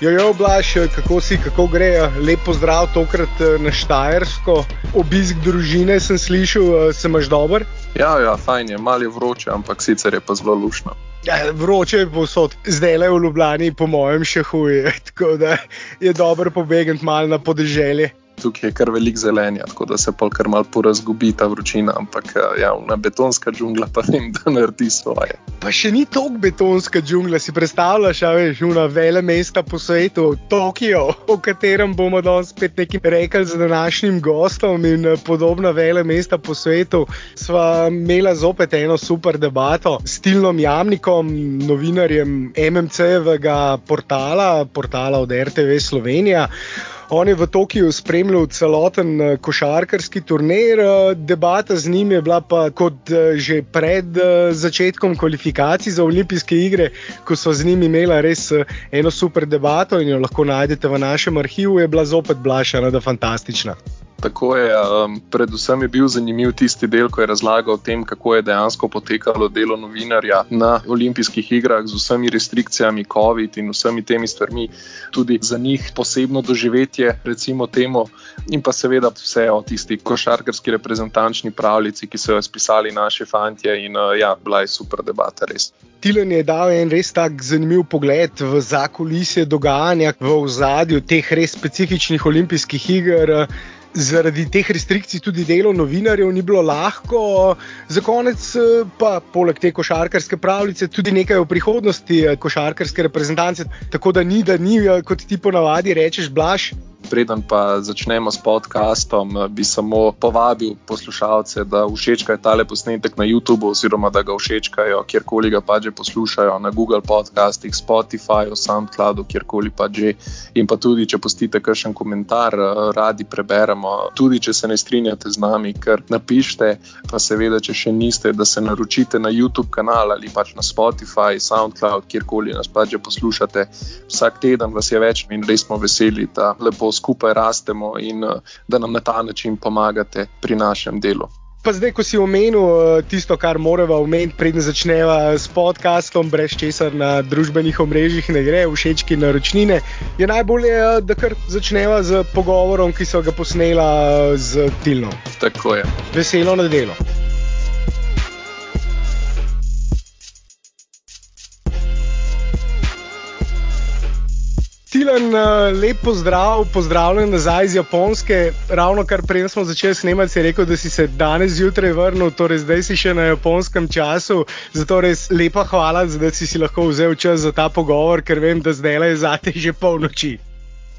Jo, jo, Blaž, kako si, kako gre, lepo zdrav tokrat eh, na Štajersko. Obisk družine sem slišal, eh, se imaš dober? Ja, ja, fajn je, malo je vroče, ampak sicer je pa zelo lušno. Ja, vroče je povsod, zdaj le v Ljubljani, po mojem, še huje, tako da je dobro pobegati malo na podeželje tukaj je kar velik zelenja, tako da se pol kar mal porazgubi ta vročina, ampak eh, ja, na betonska džungla pa vem, da naredi svoje. Pa še ni toliko betonska džungla, si predstavljaš, a veš, una vele mesta po svetu, Tokio, o katerem bomo danes spet nekaj rekli z današnjim gostom in eh, podobna vele mesta po svetu. Sva imela zopet eno super debato s Tilnom Jamnikom, novinarjem MMC-evega portala, portala od RTV Slovenija. On je v Tokiu spremljal celoten eh, košarkarski turnir, eh, debata z njim je bila pa kot eh, že pred začetkom kvalifikacij za olimpijske igre, ko so z njim imela res eno super debato in jo lahko najdete v našem arhivu, je bila zopet blašana, da fantastična. Tako je, um, predvsem je bil zanimiv tisti del, ko je razlagal o tem, kako je dejansko potekalo delo novinarja na olimpijskih igrah z vsemi restrikcijami, COVID in vsemi temi stvarmi, tudi za njih posebno doživetje, recimo temu, in pa seveda vse o tisti košarkarski reprezentančni pravljici, ki so jo spisali naši fantje in uh, ja, bila je super debata, res. Tilen je dal en res tak zanimiv pogled v zakulisje dogajanja v ozadju teh res specifičnih olimpijskih iger zaradi teh restrikcij tudi delo novinarjev ni bilo lahko. Za konec eh, pa, poleg te košarkarske pravljice, tudi nekaj o prihodnosti eh, košarkarske reprezentance. Tako da ni, da ni, eh, kot ti ponavadi rečeš, blaš, Preden pa začnemo s podcastom, bi samo povabil poslušalce, da všečkajo tale posnetek na YouTubu, oziroma da ga všečkajo kjerkoli ga pač poslušajo, na Google podcastih, Spotifyju, SoundCloudu, kjerkoli pač že. In pa tudi, če pustite kakšen komentar, radi preberemo. Tudi, če se ne strinjate z nami, kar napišite, pa seveda, če še niste, da se naročite na YouTube kanal ali pač na Spotify, SoundCloud, kjerkoli nas pač poslušate. Vsak teden vas je več in res smo veseli, da lepo skupaj rastemo in uh, da nam na ta način pomagate pri našem delu. Pa zdaj, ko si omenil uh, tisto, kar moramo omeniti, preden začnemo s podcastom, brez česar na družbenih omrežjih ne gre, všečki naročnine, je najbolje, uh, da kar začnemo z pogovorom, ki so ga posnela z Tilnom. Tako je. Veselo na delo. Tilan, eh, lep pozdrav, pozdravljen nazaj iz Japonske. Ravno kar prej smo začeli snemati, si rekel, da si se danes zjutraj vrnil, torej zdaj si še na japonskem času. Zato res lepa hvala, da si si lahko vzel čas za ta pogovor, ker vem, da zdaj je zate že polnoči.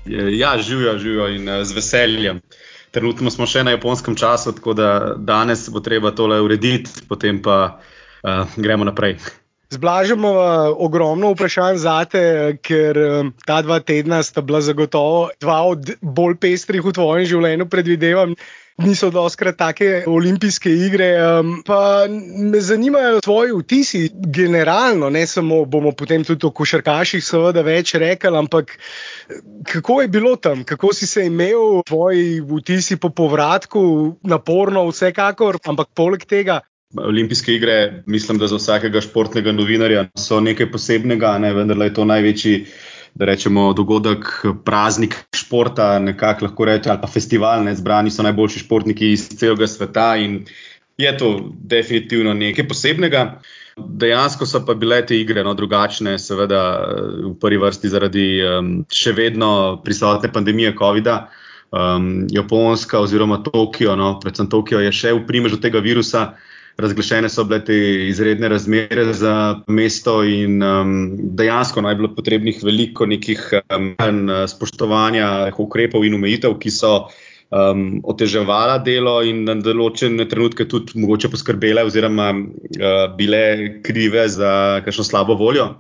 Ja, živijo, živijo in uh, z veseljem. Trenutno smo še na japonskem času, tako da danes bo treba tole urediti, potem pa uh, gremo naprej. Zblažimo uh, ogromno vprašanj za te, ker um, ta dva tedna sta bila zagotovo dva od bolj pestrih v tvojem življenju, predvidevam. Niso doskrat take olimpijske igre. Pa me zanimajo tvoji vtisi, generalno, ne samo bomo potem tudi o košarkaših, seveda, več rekli, ampak kako je bilo tam, kako si se imel, tvoji vtisi po povratku, naporno, vsekakor, ampak poleg tega, Olimpijske igre, mislim, da za vsakega športnega novinarja so nekaj posebnega, ne, vendar je to največji, da rečemo, dogodek, praznik športa, nekako lahko rečemo, ali pa festival, ne, zbrani so najboljši športniki iz celega sveta in je to definitivno nekaj posebnega. Dejansko so pa bile te igre no, drugačne, seveda v prvi vrsti zaradi um, še vedno prisotne pandemije COVID-a. Um, Japonska oziroma Tokio, no, predvsem Tokio je še v primežu tega virusa razglašene so bile te izredne razmere za mesto in um, dejansko naj bilo potrebnih veliko nekih um, spoštovanja ukrepov in omejitev, ki so um, oteževala delo in na določene trenutke tudi mogoče poskrbele oziroma uh, bile krive za kakšno slabo voljo.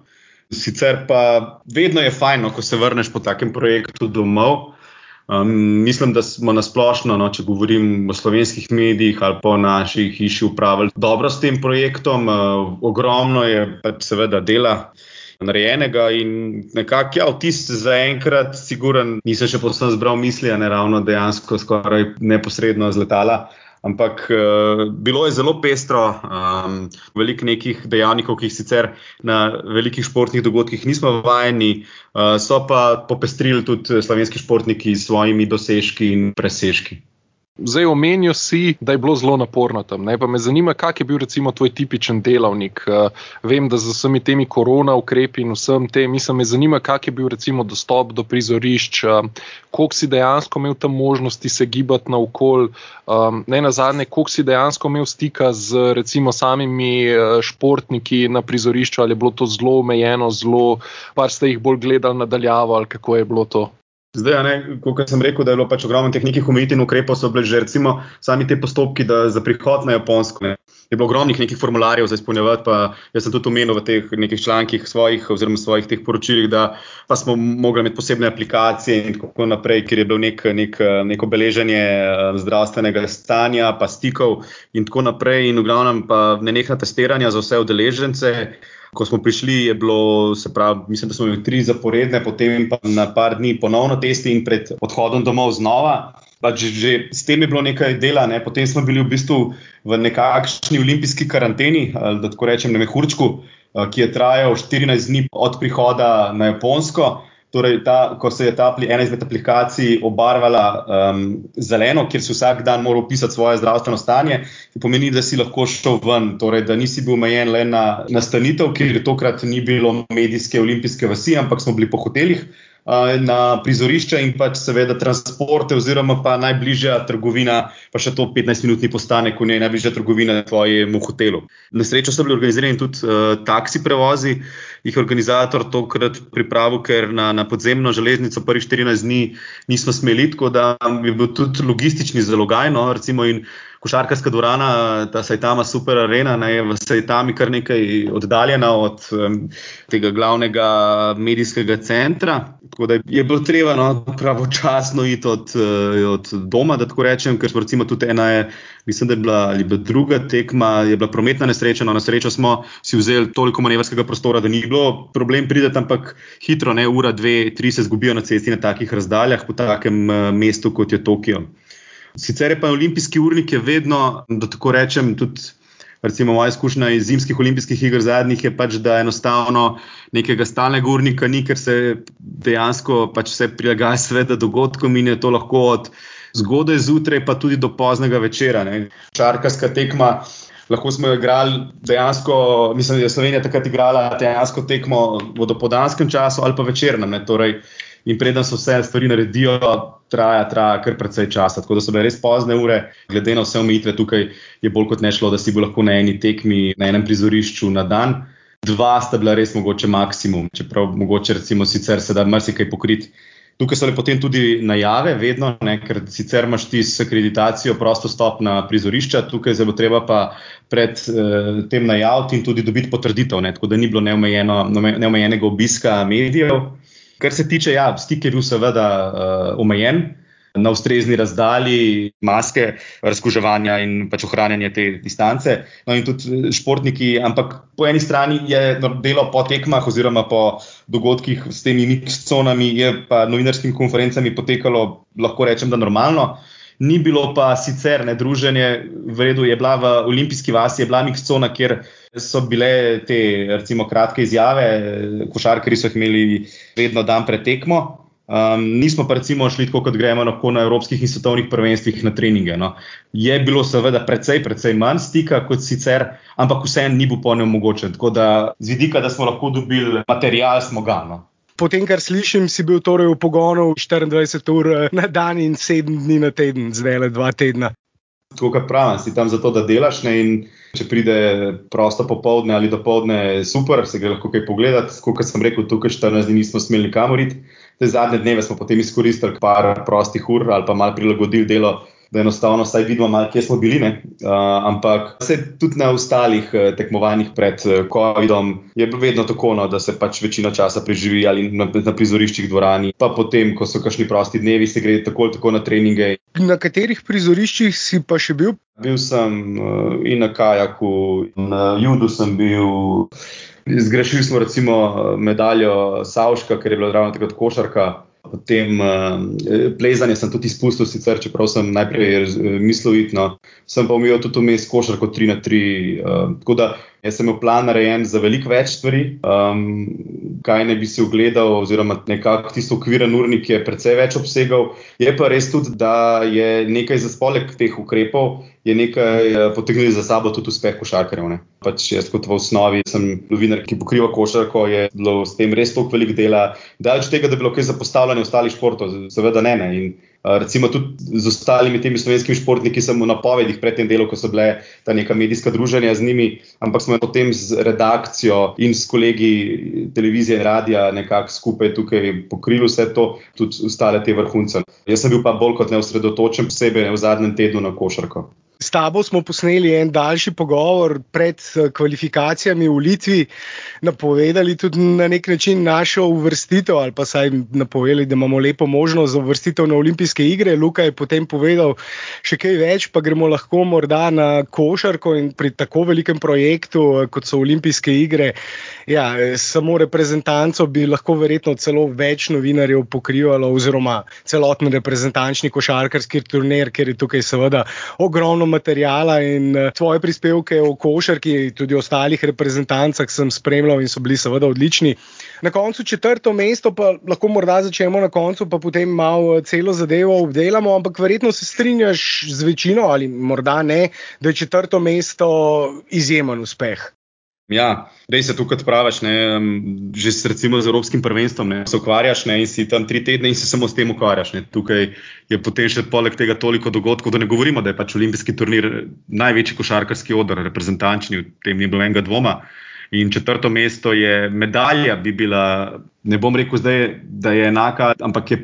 Sicer pa vedno je fajn, no, ko se vrneš po takem projektu domov. Um, mislim, da smo nasplošno, no, če govorim o slovenskih medijih ali pa o naši hiši, upravili dobro s tem projektom. Uh, ogromno je pač seveda dela narejenega in nekako, ja, vtis za enkrat, siguren, nisem še posebno zbral misli, ne ravno dejansko skoraj neposredno z letala. Ampak uh, bilo je zelo pestro, um, veliko nekih dejavnikov, ki jih sicer na velikih športnih dogodkih nismo vajeni, uh, so pa popestrili tudi slovenski športniki s svojimi dosežki in presežki. Zdaj omenijo si, da je bilo zelo naporno tam. Ne? Pa me zanima, kak je bil recimo tvoj tipičen delavnik. Uh, vem, da z vsemi temi korona ukrepi in vsem tem, mislim, me zanima, kak je bil recimo dostop do prizorišč, uh, koliko si dejansko imel tam možnosti se gibati na okol, um, ne na zadnje, koliko si dejansko imel stika z recimo samimi športniki na prizorišču, ali je bilo to zelo omejeno, zelo, par ste jih bolj gledali nadaljavo, ali kako je bilo to. Zdaj, kot sem rekel, da je bilo pač ogromno teh nekih omejitev in ukrepov, so bile že recimo sami te postopki za prihod na Japonsko. Ne. Je bilo ogromnih nekih formularjev za izpolnjevati, pa jaz sem tudi omenil v teh nekih člankih svojih, oziroma svojih teh poročilih, da pa smo mogli imeti posebne aplikacije in tako naprej, ker je bilo nek, nek, neko beleženje eh, zdravstvenega stanja, pa stikov in tako naprej, in v glavnem pa nenehna testiranja za vse udeležence. Ko smo prišli, je bilo, se pravi, mislim, da smo imeli tri zaporedne, potem pa na par dni ponovno testi in pred odhodom domov znova. Pač že s tem je bilo nekaj dela, ne? potem smo bili v bistvu v nekakšni olimpijski karanteni, da tako rečem, na Mehurčku, ki je trajal 14 dni od prihoda na Japonsko. Torej, ta, ko se je ta ena izmed aplikacij obarvala um, zeleno, kjer si vsak dan moral pisati svoje zdravstveno stanje, pomeni, da si lahko šel ven, torej, da nisi bil omejen le na nastanitev, ker tokrat ni bilo medijske olimpijske vasi, ampak smo bili po hotelih na prizorišče in pač seveda transporte, oziroma pa najbližja trgovina, pa še to 15-minutni postanek, ko je najbližja trgovina tvojemu hotelu. Na srečo so bili organizirani tudi uh, taksi prevozi, jih organizator tokrat pripravil, ker na, na podzemno železnico prvih 14 dni nismo smeli, tako da je bil tudi logistični zalogaj. No, recimo, košarkarska dvorana, ta Sajtama Super Arena, ne, je v Sajtami kar nekaj oddaljena od um, tega glavnega medijskega centra. Tako da je bilo treba no, pravočasno iti od, od doma, da tako rečem, ker smo recimo tudi ena, je, mislim, da je bila, ali bila druga tekma, je bila prometna nesreča. No, na srečo smo si vzeli toliko manevrskega prostora, da ni bilo problem priti, ampak hitro, ne ura, dve, tri se zgubijo na cesti na takih razdaljah, po takem uh, mestu kot je Tokio. Sicer je pa olimpijski urnik vedno, da tako rečem, tudi recimo, moja izkušnja iz zimskih olimpijskih iger zadnjih je pač, da enostavno nekega stalnega urnika ni, ker se dejansko pač vse prilagaja sveda dogodkom in je to lahko od zgodaj zjutraj, pa tudi do poznega večera. Ne. Čarkarska tekma. Lahko smo igrali dejansko, mislim, da je Slovenija takrat igrala dejansko tekmo v dopodanskem času ali pa večernem. Torej, in preden se vse stvari naredijo, traja, traja kar precej časa. Tako da so bile res pozne ure, glede na vse omejitve tukaj, je bolj kot ne šlo, da si bo lahko na eni tekmi, na enem prizorišču na dan. Dva sta bila res mogoče maksimum, čeprav mogoče recimo sicer se da marsikaj pokriti. Tukaj so le potem tudi najave, vedno, ne, ker sicer imaš ti s akreditacijo prosto stop na prizorišča, tukaj zelo treba pa pred eh, tem najaviti in tudi dobiti potrditev, ne, tako da ni bilo neomejenega obiska medijev. Kar se tiče, ja, stik je bil seveda uh, omejen. Na ustrezni razdalji, maske, razkuževanja in pač ohranjanje te distance. No, in tudi eh, športniki, ampak po eni strani je delo po tekmah, oziroma po dogodkih s temi mix-conami, je pa novinarskim konferencami potekalo, lahko rečem, da normalno. Ni bilo pa sicer ne druženje, v redu je bila v olimpijski vasi, je bila mix-cona, kjer so bile te, recimo, kratke izjave, košarkari so jih imeli vedno dan pred tekmo. Um, nismo pa recimo šli tako, kot gremo lahko na evropskih in svetovnih prvenstvih na treninge. No. Je bilo seveda precej, precej manj stika kot sicer, ampak vseeno ni bilo polno mogoče. Tako da z vidika, da smo lahko dobili material, smo ga. No. Po tem, kar slišim, si bil torej v pogonu 24 ur na dan in 7 dni na teden, zdaj le 2 tedna. Tako kot pravim, si tam zato, da delaš. Ne, če pride prosto popoldne ali dopoledne, super, se gre lahko kaj pogledati. Kot sem rekel, tukaj 14 dni nismo smeli nikamor iti. Te zadnje dneve smo potem izkoristili par prostih ur ali pa mal prilagodili delo da enostavno vsaj vidimo, malo, kje smo bili. Uh, ampak se tudi na ostalih uh, tekmovanjih pred uh, COVID-om je bilo vedno tako, no, da se pač večino časa preživi ali na, na prizoriščih dvorani, pa potem, ko so kašni prosti dnevi, se gre tako ali tako na treninge. Na katerih prizoriščih si pa še bil? Bil sem uh, in na kajaku, na judu sem bil. Zgrešili smo recimo medaljo Savška, ker je bila ravno takrat košarka. Potem uh, plezanje sem tudi izpustil, sicer, čeprav sem najprej mislil, no, sem pa umil tudi vmes košarko 3 na 3. Uh, tako da jaz sem imel plan narejen za veliko več stvari, um, kaj ne bi si ogledal, oziroma nekako tisto ukviren urnik je precej več obsegal. Je pa res tudi, da je nekaj za spoleg teh ukrepov, je nekaj uh, potegnili za sabo tudi uspeh košarkarjev. Pač jaz kot v osnovi sem novinar, ki pokriva košarko, je bilo s tem res toliko velik dela, da od tega, da bi bilo kaj zapostavljeno ostalih športov, seveda ne. ne. In, Recimo tudi z ostalimi temi slovenskimi športniki sem v napovedih pred tem delom, ko so bile ta neka medijska druženja z njimi, ampak smo potem z redakcijo in s kolegi televizije in radia nekako skupaj tukaj pokrili vse to, tudi ostale te vrhunce. Jaz sem bil pa bolj kot neusredotočen, posebej v zadnjem tednu na košarko. S tabo smo posneli en daljši pogovor pred eh, kvalifikacijami v Litvi, napovedali tudi na nek način našo uvrstitev, ali pa saj napovedali, da imamo lepo možnost za uvrstitev na olimpijske igre. Luka je potem povedal še kaj več, pa gremo lahko morda na košarko in pri tako velikem projektu, eh, kot so olimpijske igre. Ja, samo reprezentanco bi lahko verjetno celo več novinarjev pokrivalo, oziroma celoten reprezentančni košarkarski turnir, ker je tukaj seveda ogromno materijala in eh, tvoje prispevke o košarki, tudi o ostalih reprezentancah sem spremljal in so bili seveda odlični. Na koncu četrto mesto, pa lahko morda začnemo na koncu, pa potem malo eh, celo zadevo obdelamo, ampak verjetno se strinjaš z večino ali morda ne, da je četrto mesto izjemen uspeh. Ja, res se tukaj praviš, ne, že s, recimo, z Evropskim prvenstvom ne, se ukvarjaš ne, in si tam tri tedne in se samo s tem ukvarjaš. Ne. Tukaj je potem še poleg tega toliko dogodkov, da ne govorimo, da je pač olimpijski turnir največji košarkarski odr, reprezentančni, v tem ni bilo enega dvoma. In četrto mesto je medalja, bi bila, ne bom rekel zdaj, da je enaka, ampak je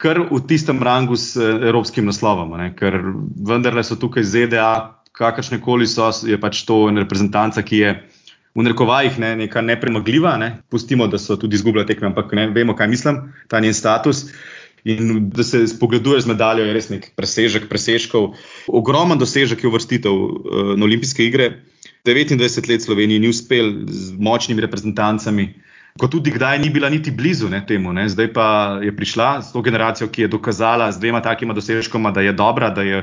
kar v tistem rangu s evropskim naslovom, ne, ker vendarle so tukaj ZDA, kakršne koli so, je pač to reprezentanca, ki je v narekovajih ne, neka nepremagljiva, ne. pustimo, da so tudi izgubljali tekme, ampak ne vemo, kaj mislim, ta njen status. In da se spogleduje z medaljo, je res nek presežek, presežkov. Ogromen dosežek je uvrstitev uh, na olimpijske igre. 29 let Sloveniji ni uspel z močnimi reprezentancami, kot tudi kdaj ni bila niti blizu ne, temu. Ne. Zdaj pa je prišla s to generacijo, ki je dokazala z dvema takima dosežkoma, da je dobra, da je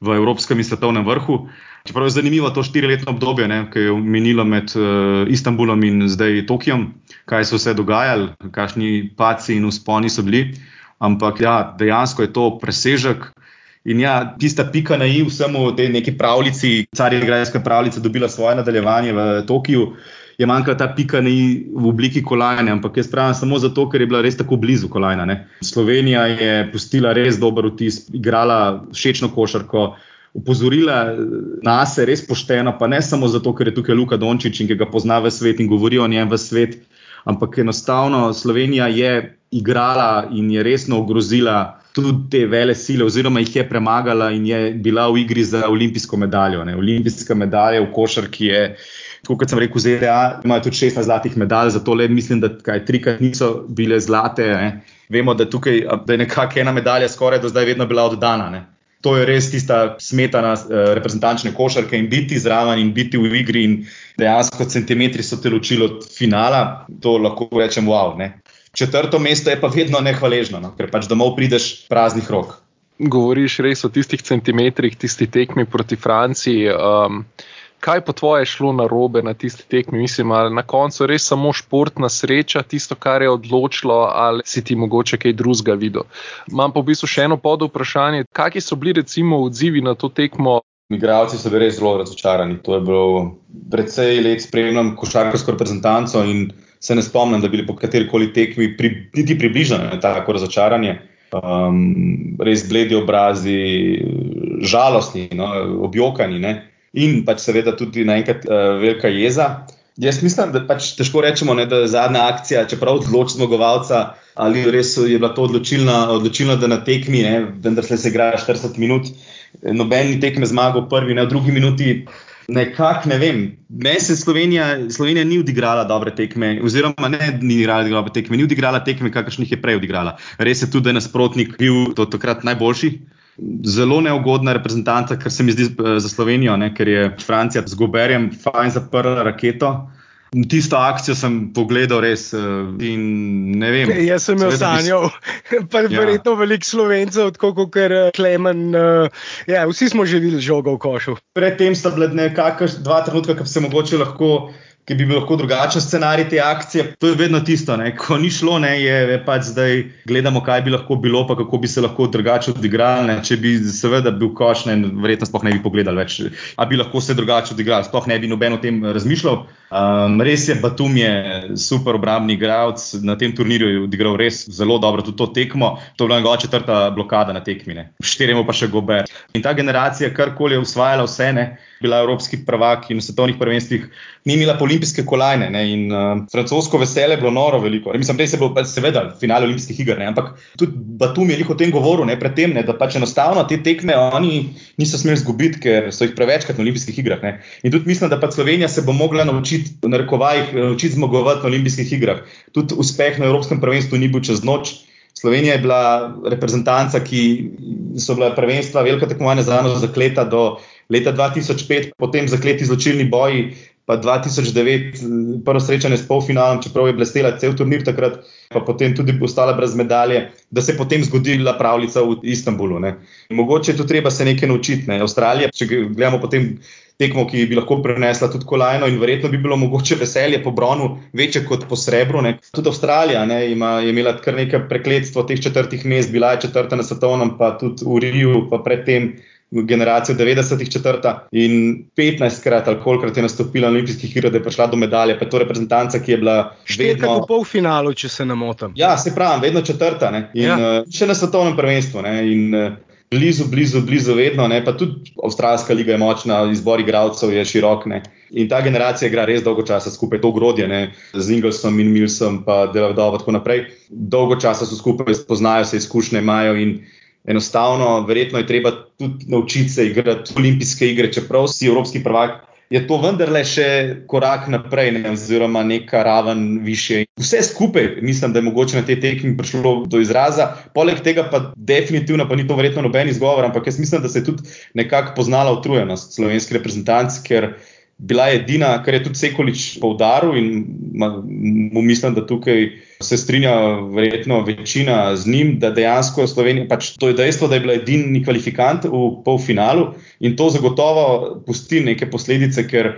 v evropskem in svetovnem vrhu. Čeprav je zanimivo to štiriletno obdobje, ne, ki je minilo med uh, Istanbulom in zdaj Tokijem, kaj so se dogajali, kakšni paci in usponi so bili. Ampak ja, dejansko je to presežek. In ja, tista pika na i vsemu tej neki pravljici, carigrajska pravljica, dobila svoje nadaljevanje v Tokiju, je manjkala ta pika na i v obliki kolajne, ampak jaz pravim samo zato, ker je bila res tako blizu kolajna. Ne. Slovenija je pustila res dober vtis, igrala všečno košarko upozorila na sebe, res pošteno, pa ne samo zato, ker je tukaj Luka Dončić in ki ga pozna v svet in govori o njem v svet, ampak enostavno Slovenija je igrala in je resno ogrozila tudi te vele sile, oziroma jih je premagala in je bila v igri za olimpijsko medaljo. Ne. Olimpijska medalja v košarki je. Kot sem rekel, ZDA imajo tudi 16 zlatih medalj, zato le mislim, da kaj trikrat niso bile zlate. Ne. Vemo, da, tukaj, da je nekako ena medalja skoraj do zdaj vedno bila oddana. Ne to je res tista smetana uh, reprezentančne košarke in biti zraven in biti v igri. Dejansko centimetri so te ločili od finala, to lahko rečem, wow. Ne. Četrto mesto je pa vedno nehvaležno, no, ker pač domov prideš praznih rok. Govoriš res o tistih centimetrih, tisti tekmi proti Franciji. Um, kaj po tvoje šlo na robe na tisti tekmi? Mislim, ali na koncu res samo športna sreča, tisto, kar je odločilo, ali si ti mogoče kaj drugega videl. Imam pa v bistvu še eno pod vprašanje, kakšni so bili recimo odzivi na to tekmo? Migravci so bili res zelo razočarani. To je bilo predvsej let spremljam košarkarsko reprezentanco in se ne spomnim, da bi bili po kateri koli tekmi pri, niti približani tako razočaranje. Um, res bledi obrazi, žalostni, no, objokani. In pač seveda tudi naenkrat uh, velika jeza. Jaz mislim, da pač težko rečemo, ne, da je zadnja akcija, čeprav odloči zmagovalca, ali res je bila to odločilna, odločilna da na tekmi, ne, vendar se igra 40 minut, noben ni tekme zmagal prvi, ne v drugi minuti. Nekako ne vem. Meni se Slovenija, Slovenija ni odigrala dobre tekme, oziroma ne ni igrala dobre tekme, ni odigrala tekme, kakršnih je prej odigrala. Res je tudi, da je nasprotnik bil to takrat najboljši, zelo neugodna reprezentanta, kar se mi zdi eh, za Slovenijo, ne, ker je Francija z Goberjem fajn zaprla raketo. Tisto akcijo sem pogledal res in ne vem. Jaz sem jo sanjal, pa ja. verjetno veliko slovencev, tako kot Klemen. Ja, vsi smo že videli žogo v košu. Predtem sta bile nekakšna dva trenutka, ki bi se mogoče lahko ki bi bil lahko drugačen scenarij te akcije. To je vedno tisto, ne? ko ni šlo, ne, je pač zdaj gledamo, kaj bi lahko bilo, pa kako bi se lahko drugače odigrali. Če bi seveda bil koš, ne, verjetno sploh ne bi pogledali več, a bi lahko se drugače odigrali. Sploh ne bi noben o tem razmišljal. Um, res je, Batum je super obrambni igralec, na tem turnirju je odigral res zelo dobro tudi to tekmo. To je bila njegova četrta blokada na tekmine, štirimo pa še gober. In ta generacija, karkoli je usvajala vse, ne, bila evropski prvak in na svetovnih prvenstvih, ni imela olimpijske kolajne. Ne, in uh, francosko veselje je bilo noro veliko. Ne, mislim, da je bilo seveda finale olimpijskih iger, ne, ampak tudi Batum je o tem govoril, ne, predtem, ne, da pač enostavno te tekme oni niso smeli izgubiti, ker so jih prevečkrat na olimpijskih igrah. Ne. In tudi mislim, da pa Slovenija se bo mogla naučiti, v narekovajih, naučiti zmagovati na olimpijskih igrah. Tudi uspeh na Evropskem prvenstvu ni bil čez noč. Slovenija je bila reprezentanca, ki so bila prvenstva, velika tekmovanja za eno zakleta do leta 2005, potem zakleti zločilni boji, pa 2009, prvo srečanje s polfinalom, čeprav je blestela cel turnir takrat, pa potem tudi ostala brez medalje, da se je potem zgodila pravljica v Istanbulu. Ne. Mogoče je tu treba se nekaj naučiti. Ne. Avstralija, če gledamo potem tekmo, ki bi lahko prenesla tudi kolajno in verjetno bi bilo mogoče veselje po bronu večje kot po srebru. Ne. Tudi Avstralija ne, ima, je imela kar nekaj prekletstva teh četrtih mest, bila je četrta na svetovnem, pa tudi v Riju, pa predtem generacijo 90-ih četrta in 15krat ali kolikrat je nastopila na olimpijskih igrah, da je prišla do medalje. Pa je to reprezentanca, ki je bila že vedno v polfinalu, če se ne motim. Ja, se pravi, vedno četrta ne? in ja. uh, še na svetovnem prvenstvu. Ne? In, uh, Blizu, blizu, blizu, vedno, ne? pa tudi Avstralska liga je močna, izbor igralcev je širok. Ne? In ta generacija igra res dolgo časa skupaj, to ugrodje, ne? z Inglesom in Milsom, pa Delavedom in tako naprej. Dolgo časa so skupaj, poznajo se, izkušnje imajo in enostavno, verjetno je treba tudi naučiti se igrati olimpijske igre, čeprav si evropski prvak. Je to vendarle še korak naprej, ne, oziroma neka raven više. Vse skupaj, mislim, da je mogoče na tej tekmi prišlo do izraza. Poleg tega, pa definitivno, pa ni to verjetno noben izgovor, ampak jaz mislim, da se je tudi nekako poznala utrujenost slovenskih reprezentantov, ker bila edina, kar je tudi Sekolič poudaril in mu mislim, da tukaj se strinja verjetno večina z njim, da dejansko Slovenija, pač to je dejstvo, da je bila edini kvalifikant v polfinalu in to zagotovo pusti neke posledice, ker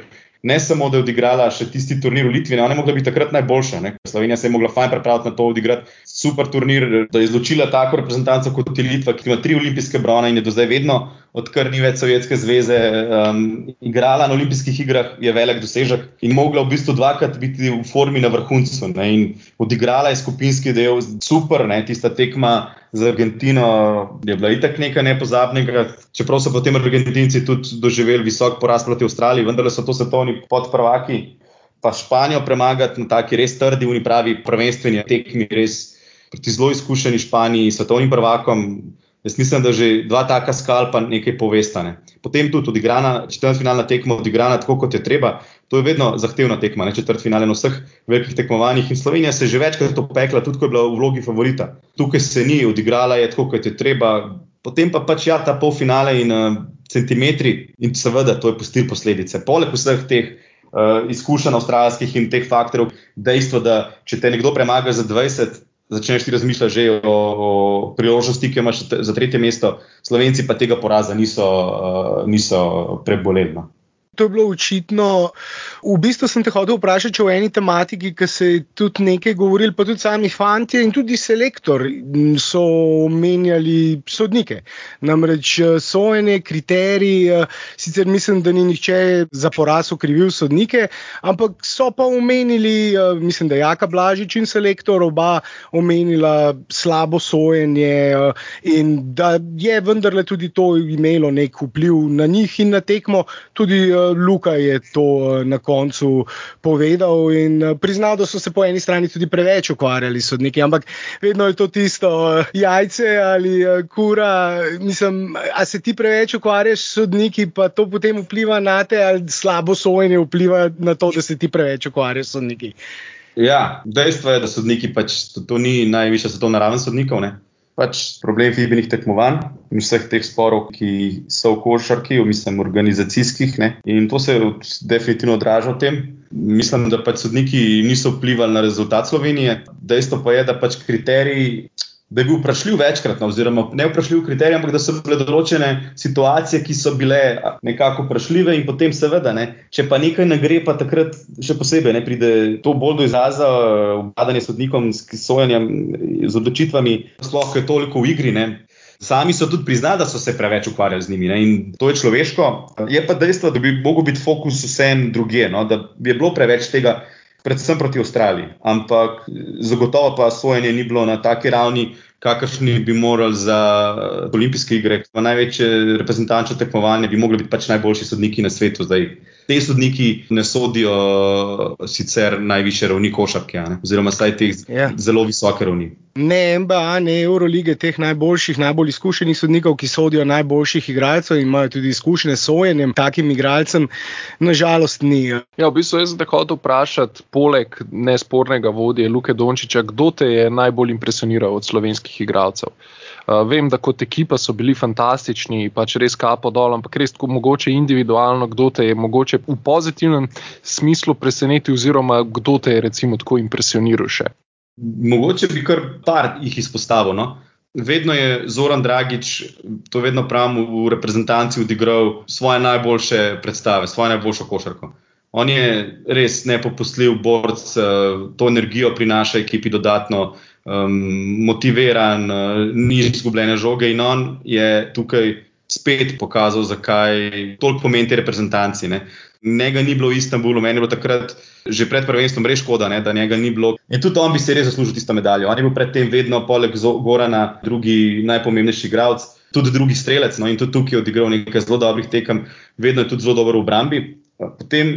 ne samo, da je odigrala še tisti turnir v Litvi, ona je mogla biti takrat najboljša. Ne? Slovenija se je mogla fajn pripraviti na to, odigrati super turnir, da je izločila tako reprezentanco kot je Litva, ki ima tri olimpijske brone in je do zdaj vedno, odkar ni več Sovjetske zveze, um, igrala na olimpijskih igrah, je velik dosežek in mogla v bistvu dvakrat biti v formi na vrhuncu. Ne? In odigrala je skupinski del, super, ne? tista tekma za Argentino je bila itak nekaj nepozabnega, čeprav so potem Argentinci tudi doživeli visok porast proti Avstraliji, vendar so to svetovni podprvaki. Pa Španijo premagati na taki res trdi, unipravi, prvenstveni tekmi, res proti zelo izkušeni Španiji, svetovnim prvakom. Jaz mislim, da že dva taka skalpa nekaj povestane. Potem tudi odigrana četrtfinalna tekma, odigrana tako, kot je treba. To je vedno zahtevna tekma, ne četrtfinale na vseh velikih tekmovanjih. In Slovenija se je že večkrat opekla, tudi ko je bila v vlogi favorita. Tukaj se ni odigrala, je tako, kot je treba. Potem pa pač ja, ta polfinale in uh, centimetri, in seveda to je pustil posledice. Poleg vseh teh uh, izkušenj avstralskih in teh faktorjev, dejstvo, da če te nekdo premaga za 20, začneš ti razmišljati že o, o priložnosti, ki imaš za tretje mesto, slovenci pa tega poraza niso, uh, niso preboleli. No. To je bilo očitno. V bistvu sem te hotel vprašati o eni tematiki, ki se je tudi nekaj govorili, pa tudi sami fanti in tudi selektor so omenjali sodnike. Namreč eh, so ene kriterije, eh, sicer mislim, da ni nihče za poraz okrivil sodnike, ampak so pa omenili, eh, mislim, da je Jaka Blažič in selektor oba omenila slabo sojenje in da je vendarle tudi to imelo nek vpliv na njih in na tekmo. Tudi, Luka je to eh, na koncu povedal in eh, priznal, da so se po eni strani tudi preveč ukvarjali s sodniki, ampak vedno je to tisto eh, jajce ali kura. Mislim, a se ti preveč ukvarjaš s sodniki, pa to potem vpliva na te, ali slabo sojenje vpliva na to, da se ti preveč ukvarjaš s sodniki. Ja, dejstvo je, da sodniki pač to, to ni najvišja svetovna raven sodnikov. Ne? Pač problem fibenih tekmovanj in vseh teh sporov, ki so v košarki, mislim, organizacijskih. Ne? In to se definitivno odraža v tem. Mislim, da pač sodniki niso vplivali na rezultat Slovenije. Dejstvo pa je, da pač kriteriji da je bil vprašljiv večkrat, no, oziroma ne vprašljiv kriterij, ampak da so bile določene situacije, ki so bile nekako vprašljive, in potem, seveda, ne, če pa nekaj ne gre, pa takrat še posebej ne pride to bolj do izraza, vladanje sodnikom s sojanjem, z odločitvami, sploh je toliko v igri. Ne. Sami so tudi priznali, da so se preveč ukvarjali z njimi ne? in to je človeško. Je pa dejstvo, da bi lahko bil fokus vsem drugje, no? da bi bilo preveč tega predvsem proti Avstraliji. Ampak zagotovo pa sojenje ni bilo na taki ravni, kakršni bi morali za olimpijske igre. Največje reprezentančno tekmovanje bi mogli biti pač najboljši sodniki na svetu zdaj te sodniki ne sodijo sicer najviše ravni košarke, oziroma staj teh yeah. Ja. zelo visoke ravni. Ne NBA, ne Eurolige, teh najboljših, najbolj izkušenih sodnikov, ki sodijo najboljših igralcev in imajo tudi izkušnje s sojenjem takim igralcem, nažalost ni. Ja, v bistvu jaz zdaj hočem vprašati, poleg nespornega vodje Luke Dončiča, kdo te je najbolj impresioniral od slovenskih igralcev? Uh, vem, da kot ekipa so bili fantastični, pač res kapo dol, ampak res tako mogoče individualno, kdo te je mogoče v pozitivnem smislu presenetil, oziroma kdo te je recimo tako impresioniral še. Mogoče bi kar par jih izpostavil. No? Vedno je Zoran Dragič, to vedno pravim, v reprezentanci odigral svoje najboljše predstave, svojo najboljšo košarko. On je res nepopustljiv borc, uh, to energijo prinaša ekipi dodatno, um, motiviran, uh, ni izgubljene žoge in on je tukaj spet pokazal, zakaj toliko pomeni te reprezentanci. Ne. Njega ni bilo v Istanbulu, meni je bilo takrat že pred prvenstvom res škoda, ne, da njega ni bilo. In tudi on bi se res zaslužil tisto medaljo. On je bil predtem vedno, poleg Gorana, drugi najpomembnejši igralec, tudi drugi strelec. No, in tudi tukaj je odigral nekaj zelo dobrih tekem, vedno je tudi zelo dober v obrambi. Potem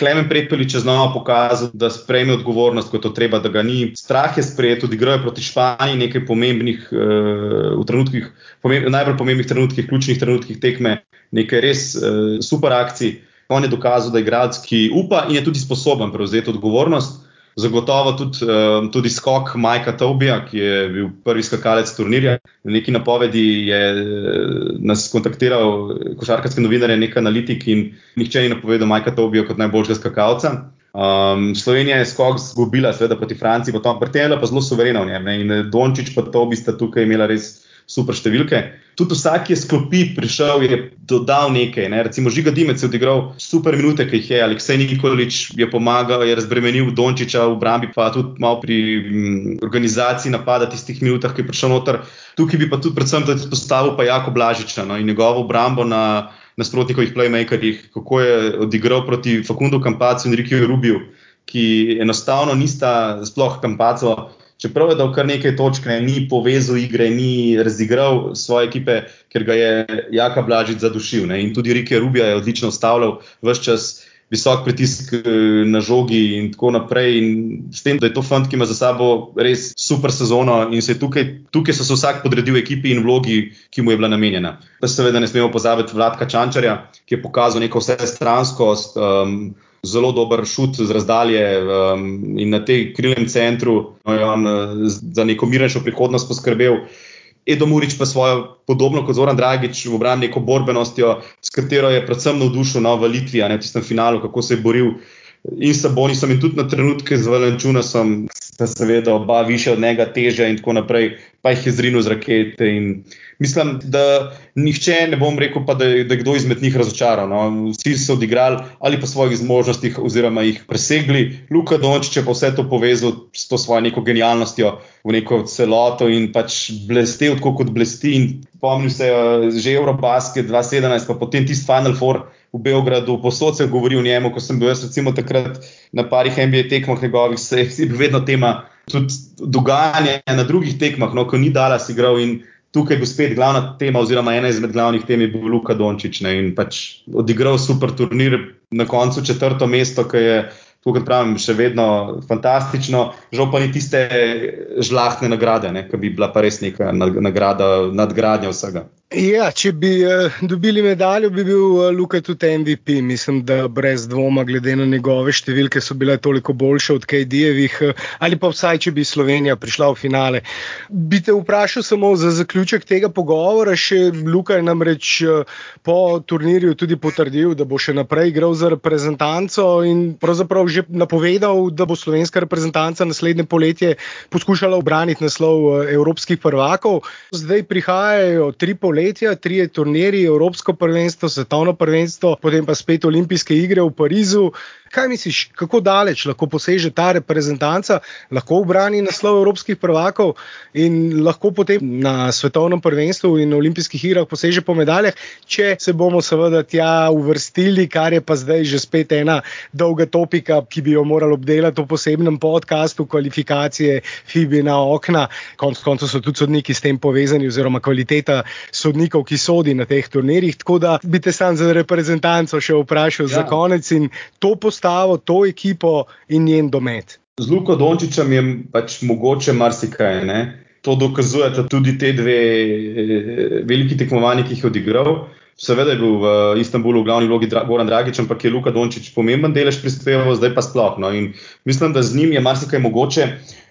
Klemen Predpelič je znova pokazal, da sprejme odgovornost, ko je to treba, da ga ni. Strah je sprejet, tudi igrajo proti Španiji nekaj pomembnih, uh, v trenutkih, pomemb, najbolj pomembnih trenutkih, ključnih trenutkih tekme, nekaj res uh, super akcij. On je dokazal, da je igralec, ki upa in je tudi sposoben prevzeti odgovornost. Zagotovo tudi, um, tudi skok Majka Tobija, ki je bil prvi skakalec turnirja. Na neki napovedi je uh, nas kontaktiral košarkarski novinar, nek analitik in nihče ni napovedal Majka Tobija kot najboljšega skakalca. Um, Slovenija je skok zgubila, seveda proti Franciji, pa tam pretela pa zelo suverena v njem. Ne? In Dončić pa Tobi sta tukaj imela res super številke. Tudi vsak, je sklopi prišel, je dodal nekaj. Ne? Recimo Žiga Dimec je odigral super minute, ki jih je, Aleksej Nikolič je pomagal, je razbremenil Dončiča v obrambi, pa tudi malo pri m, mm, organizaciji napada tistih minutah, ki je prišel noter. Tukaj bi pa tudi predvsem postavil pa Jako Blažiča no? in njegovo obrambo na nasprotnikovih playmakerjih, kako je odigral proti Fakundu Kampacu in Rikiju Rubiju, ki enostavno nista sploh Kampaco čeprav je dal kar nekaj točk, ne, ni povezal igre, ni razigral svoje ekipe, ker ga je Jaka Blažič zadušil. Ne, in tudi Rike Rubija je odlično ustavljal vse čas. Visok pritisk eh, na žogi, in tako naprej. In s tem, da je to fant, ki ima za sabo res super sezono, in se tukaj, tukaj so se vsak podredil ekipi in vlogi, ki mu je bila namenjena. Pa seveda ne smemo pozabiti Vladka Čančarja, ki je pokazal neko vse stranskost. Um, zelo dober šut z razdalje um, in na tej krilnem centru no, je on uh, za neko mirnejšo prihodnost poskrbel. Edo Murič pa svojo, podobno kot Zoran Dragič, v obrambi neko borbenostjo, s katero je predvsem navdušil na Litvi, ne v tistem finalu, kako se je boril in s Bonisom in tudi na trenutke z Valenčunasom, sta seveda oba više od njega, teže in tako naprej, pa jih je zrinil z rakete. Mislim, da nihče ne bom rekel, pa, da, da je kdo izmed njih razočaran. No. Vsi so odigrali ali pa svojih zmožnostih, oziroma jih presegli. Luka Dončić je pa vse to povezal s to svojo neko genialnostjo v neko celoto in pač blestev, kot blesti. Spomnim se že Eurobasket 2017, pa potem tisti Final Four v Beogradu, posod se govori o njemu, ko sem bil jaz recimo takrat na parih NBA tekmah njegovih, se je bil vedno tema tudi dogajanje na drugih tekmah, no, ko ni dala si igral in tukaj je spet glavna tema, oziroma ena izmed glavnih tem je bil Luka Dončić ne, in pač odigral super turnir, na koncu četrto mesto, ki je kot pravim, še vedno fantastično, žal pa ni tiste žlahtne nagrade, ki bi bila pa res neka nagrada, nadgradnja vsega. Ja, če bi uh, dobili medaljo, bi bil uh, Luka tudi MVP. Mislim, da brez dvoma, glede na njegove številke, so bile toliko boljše od KD-jevih, uh, ali pa vsaj, če bi Slovenija prišla v finale. Bi te vprašal samo za zaključek tega pogovora. Še Luka je namreč uh, po turnirju tudi potrdil, da bo še naprej igral za reprezentanco in pravzaprav že napovedal, da bo slovenska reprezentanca naslednje poletje poskušala obraniti naslov uh, evropskih prvakov. Zdaj prihajajo tri poletje poletja, tri turnirji, Evropsko prvenstvo, svetovno prvenstvo, potem pa spet olimpijske igre v Parizu. Kaj misliš, kako daleč lahko poseže ta reprezentanca, lahko obrani naslov evropskih prvakov in lahko potem na svetovnem prvenstvu in olimpijskih igrah poseže po medaljah, če se bomo seveda tja uvrstili, kar je pa zdaj že spet ena dolga topika, ki bi jo morali obdelati v posebnem podkastu, kvalifikacije FIBI na okna. Konec koncev so tudi sodniki s tem povezani, oziroma kvaliteta sodnikov, ki sodi na teh turnirjih. Tako da bi te sam za reprezentanco še vprašal ja. za konec in to postavljati postavo, to ekipo in njen domet. Z Luko Dončičem je pač mogoče marsikaj. Ne? To dokazujete tudi te dve eh, veliki tekmovanja, ki jih je odigral. Seveda je bil v Istanbulu v glavni vlogi Goran Dragič, ampak je Luka Dončić pomemben delež prispeval, zdaj pa sploh. No. Mislim, da z njim je marsikaj mogoče.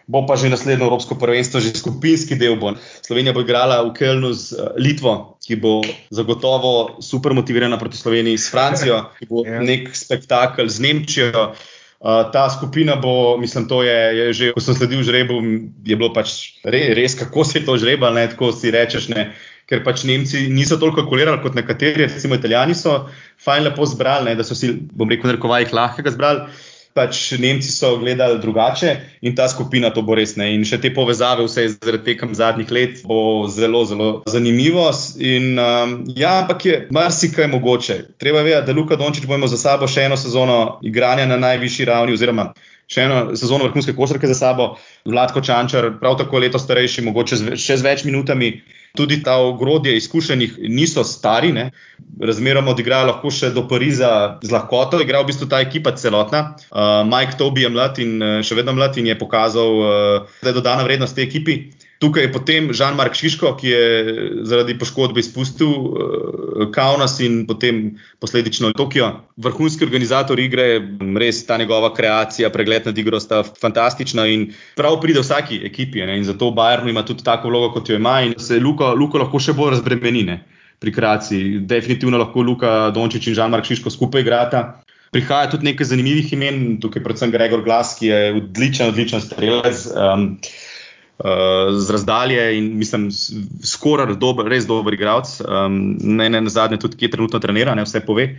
Bo pa že naslednjo Evropsko prvenstvo, že skupinski del. Bo. Slovenija bo igrala v Kelnu z uh, Litvo, ki bo zagotovo super motivirana proti Sloveniji, s Francijo, ki bo yeah. Ja. nek spektakel z Nemčijo. Uh, ta skupina bo, mislim, to je, je že, ko sem sledil žrebu, je bilo pač re, res, kako se je to žrebalo, ne tako si rečeš. Ne, ker pač Nemci niso toliko kalkulirali kot nekateri, recimo Italijani so fajn lepo zbrali, ne, da so si, bom rekel, narekovajih lahkega zbrali pač Nemci so gledali drugače in ta skupina to bo res ne. In še te povezave, vse zaradi tekem zadnjih let, bo zelo, zelo zanimivo. In um, ja, ampak je marsikaj mogoče. Treba vedeti, da Luka Dončić bo imel za sabo še eno sezono igranja na najvišji ravni, oziroma še eno sezono vrhunske košarke za sabo, Vladko Čančar, prav tako leto starejši, mogoče še z več minutami. Tudi ta ogrodje izkušenih niso stari, ne. razmeroma odigrajo lahko še do Pariza z lahkoto, igra v bistvu ta ekipa celotna. Uh, Mike Tobi je mlad in uh, še vedno mlad in je pokazal, uh, da je dodana vrednost te ekipi. Tukaj je potem Žan-Mark Šiško, ki je zaradi poškodbe izpustil uh, Kaunas in potem posledično Tokio. Vrhunski organizator igre, res ta njegova kreacija, pregled nad igro sta fantastična in prav pride vsaki ekipi. Ne? In zato Bayern ima tudi tako vlogo, kot jo ima in se Luko, Luko lahko še bolj razbremenine pri kreaciji. Definitivno lahko Luka Dončić in Žan-Mark Šiško skupaj igrata. Prihaja tudi nekaj zanimivih imen, tukaj predvsem Gregor Glas, ki je odličen, odličen strelec. Um, z razdalje in mislim, skoraj dober, res dober igralec. Um, ne, ne na zadnje, tudi ki je trenutno trenira, ne vse pove.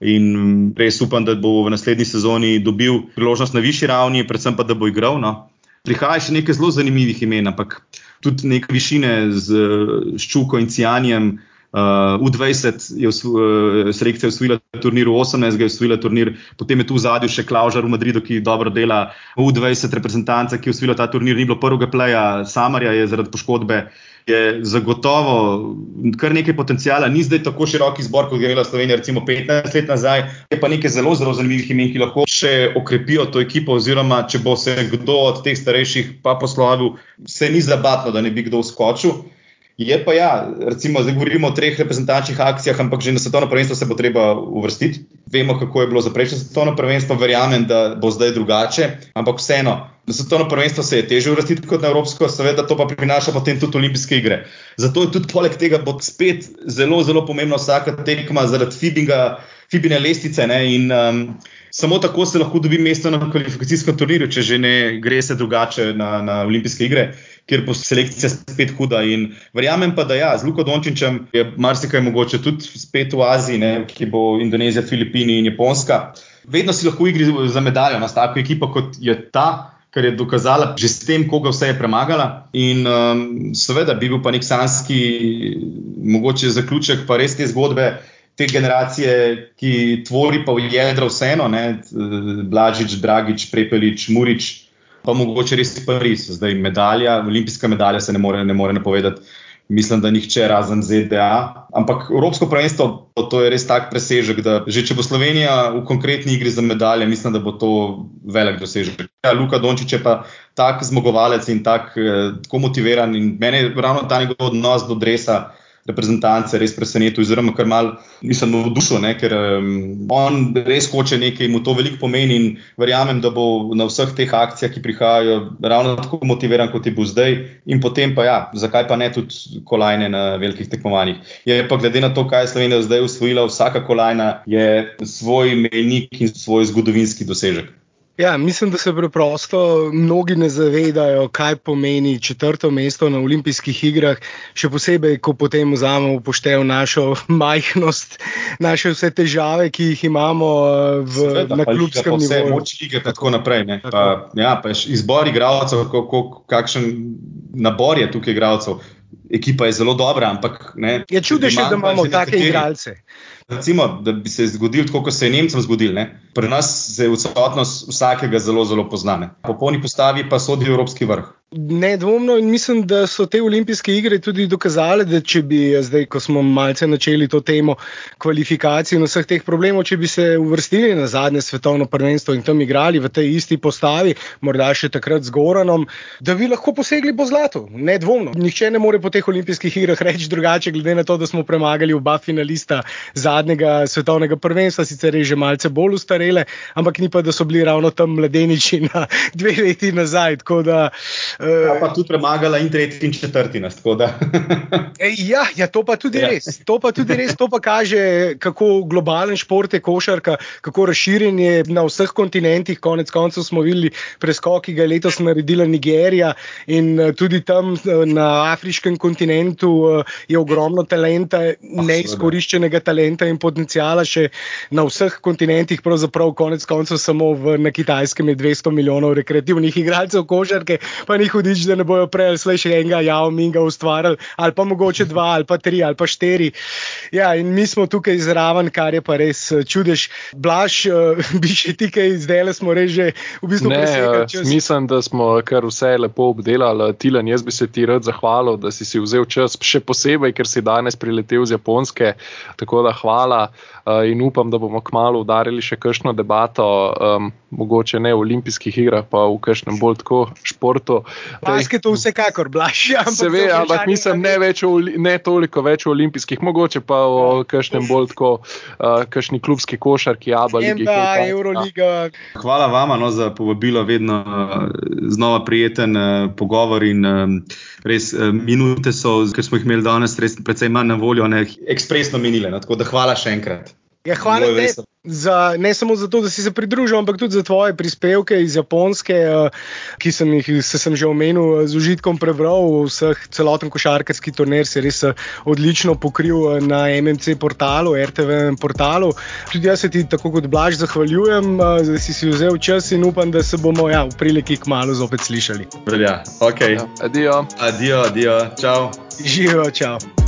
In res upam, da bo v naslednji sezoni dobil priložnost na višji ravni, predvsem pa, da bo igral. No. Prihaja še nekaj zelo zanimivih imen, ampak tudi nekaj višine z Ščuko in Cijanjem. Uh, U20 je uh, selekcija usvojila turnir, U18 je usvojila turnir, potem je tu v zadju še Klaužar v Madridu, ki dobro dela. U20 reprezentanta, ki je usvojila ta turnir, ni bilo prvega pleja, Samarja je zaradi poškodbe. Je zagotovo kar nekaj potencijala, ni zdaj tako širok izbor, kot je bila Slovenija, recimo 15 let nazaj. Je pa nekaj zelo, zelo zanimivih imen, ki lahko še okrepijo to ekipo, oziroma če bo se kdo od teh starejših pa poslovil, se ni zabatno, da ne bi kdo skočil. Je pa ja, recimo, zdaj govorimo o treh reprezentančnih akcijah, ampak že na svetovno prvenstvo se bo treba uvrstiti. Vemo, kako je bilo za prejšnjo svetovno prvenstvo, verjamem, da bo zdaj drugače, ampak vseeno, na svetovno prvenstvo se je teže uvrstiti kot na evropsko, seveda to pa prinaša potem tudi olimpijske igre. Zato je tudi poleg tega bo spet zelo, zelo pomembna vsaka tekma zaradi Fibinga, Fibine lestvice. Ne, in, um, Samo tako se lahko dobi mesto na kvalifikacijskem turnirju, če že ne gre se drugače na, na olimpijske igre kjer bo selekcija spet huda. In verjamem pa, da ja, z Luko Dončičem je marsikaj mogoče tudi spet v Aziji, ne, ki bo Indonezija, Filipini in Japonska. Vedno si lahko igri za medaljo na tako ekipo, kot je ta. Ker je dokazala že s tem, koga vse je premagala. In um, seveda bi bil pa nek sanski, mogoče zaključek, pa res te zgodbe, te generacije, ki tvori pa v jedro vseeno, ne, Blažič, Dragič, Prepelič, Murič, pa mogoče res Pariz. Zdaj medalja, olimpijska medalja se ne more, ne more napovedati. mislim, da nihče razen ZDA. Ampak Evropsko prvenstvo, to je res tak presežek, da že če bo Slovenija v konkretni igri za medalje, mislim, da bo to velik dosežek. Ja, Luka Dončić je pa tak zmagovalec in tak, eh, tako motiviran in meni je ravno ta njegov odnos do dresa reprezentance res presenetil, oziroma kar mal nisem navdušen, ker um, on res hoče nekaj, mu to veliko pomeni in verjamem, da bo na vseh teh akcijah, ki prihajajo, ravno tako motiviran, kot je bil zdaj. In potem pa ja, zakaj pa ne tudi kolajne na velikih tekmovanjih. Je pa glede na to, kaj je Slovenija zdaj usvojila, vsaka kolajna je svoj menik in svoj zgodovinski dosežek. Ja, mislim, da se preprosto mnogi ne zavedajo, kaj pomeni četrto mesto na olimpijskih igrah, še posebej, ko potem vzamemo upoštev našo majhnost, naše vse težave, ki jih imamo eh, v, Sveda, na klubskem nivoju. Moč lige in tako naprej. Tako. Pa, ja, pa izbor igralcev, kakšen nabor je tukaj igralcev. Ekipa je zelo dobra, ampak. Ne, je čudež, da imamo take igralce. Recimo, da bi se zgodil tako, kot se je Nemcem zgodil. Ne? Pri nas je odsotnost vsakega zelo, zelo poznane. Po polni postavi pa sodi Evropski vrh. Nedvomno in mislim, da so te olimpijske igre tudi dokazale, da če bi zdaj, ko smo malce načeli to temo kvalifikacij in vseh teh problemov, če bi se uvrstili na zadnje svetovno prvenstvo in tam igrali v tej isti postavi, morda še takrat z Goranom, da bi lahko posegli po zlatu. Nedvomno. Nihče ne more po teh olimpijskih igrah reči drugače, glede na to, da smo premagali oba finalista zadnjega svetovnega prvenstva, sicer je že malce bolj ustarele, ampak ni pa, da so bili ravno tam mladeniči na dve leti nazaj. Ja, pa tudi premagala in tretji in četrti nas. ja, ja, to pa tudi ja. res. To pa tudi res, to pa kaže, kako globalen šport je košarka, kako razširjen je na vseh kontinentih. Konec koncev smo videli preskok, ki ga je letos naredila Nigerija in eh, tudi tam eh, na afriškem kontinentu je ogromno talenta, oh, neizkoriščenega talenta in potencijala še na vseh kontinentih, pravzaprav konec koncev samo v, na kitajskem je 200 milijonov rekreativnih igralcev košarke, pa njih hudič, da ne bojo prej ali še enega javnega ustvarjali, ali pa mogoče dva, ali pa tri, ali pa štiri. Ja, in mi smo tukaj zraven, kar je pa res eh, čudež. Blaž, uh, bi še ti kaj zdaj le smo reži v bistvu presegli. Čas... Mislim, da smo kar vse lepo obdelali. Tilan, jaz bi se ti rad zahvalil, da si si vzel čas, še posebej, ker si danes priletel z Japonske. Tako da hvala uh, in upam, da bomo kmalo udarili še kakšno debato, um, mogoče ne v olimpijskih igrah, pa v kakšnem bolj tako športu. Basket to vsekakor blaži. Se ve, ampak mislim, ne, več o, ne toliko več o olimpijskih, mogoče pa o ja. kakšnem bolj tako, uh, kakšni klubski košarki, abali. Ja, Euroliga. Hvala vama no, za povabilo, vedno uh, znova prijeten uh, pogovor in um, res uh, minute so, ker smo jih imeli danes, res precej manj na voljo, ne, ekspresno minile. No, tako da hvala še enkrat. Ja, hvala te, za, ne samo za to, da si se pridružil, ampak tudi za tvoje prispevke iz Japonske, eh, ki sem jih, se sem že omenil, z užitkom prebral. Vseh, celoten košarkarski turnir si res eh, odlično pokril eh, na MMC portalu, RTV portalu. Tudi jaz se ti tako kot Blaž zahvaljujem, da si si vzel čas in upam, da se bomo ja, v priliki k malu zopet slišali. Ja, okay. Adijo. Adijo, adijo, čau. Živijo, čau.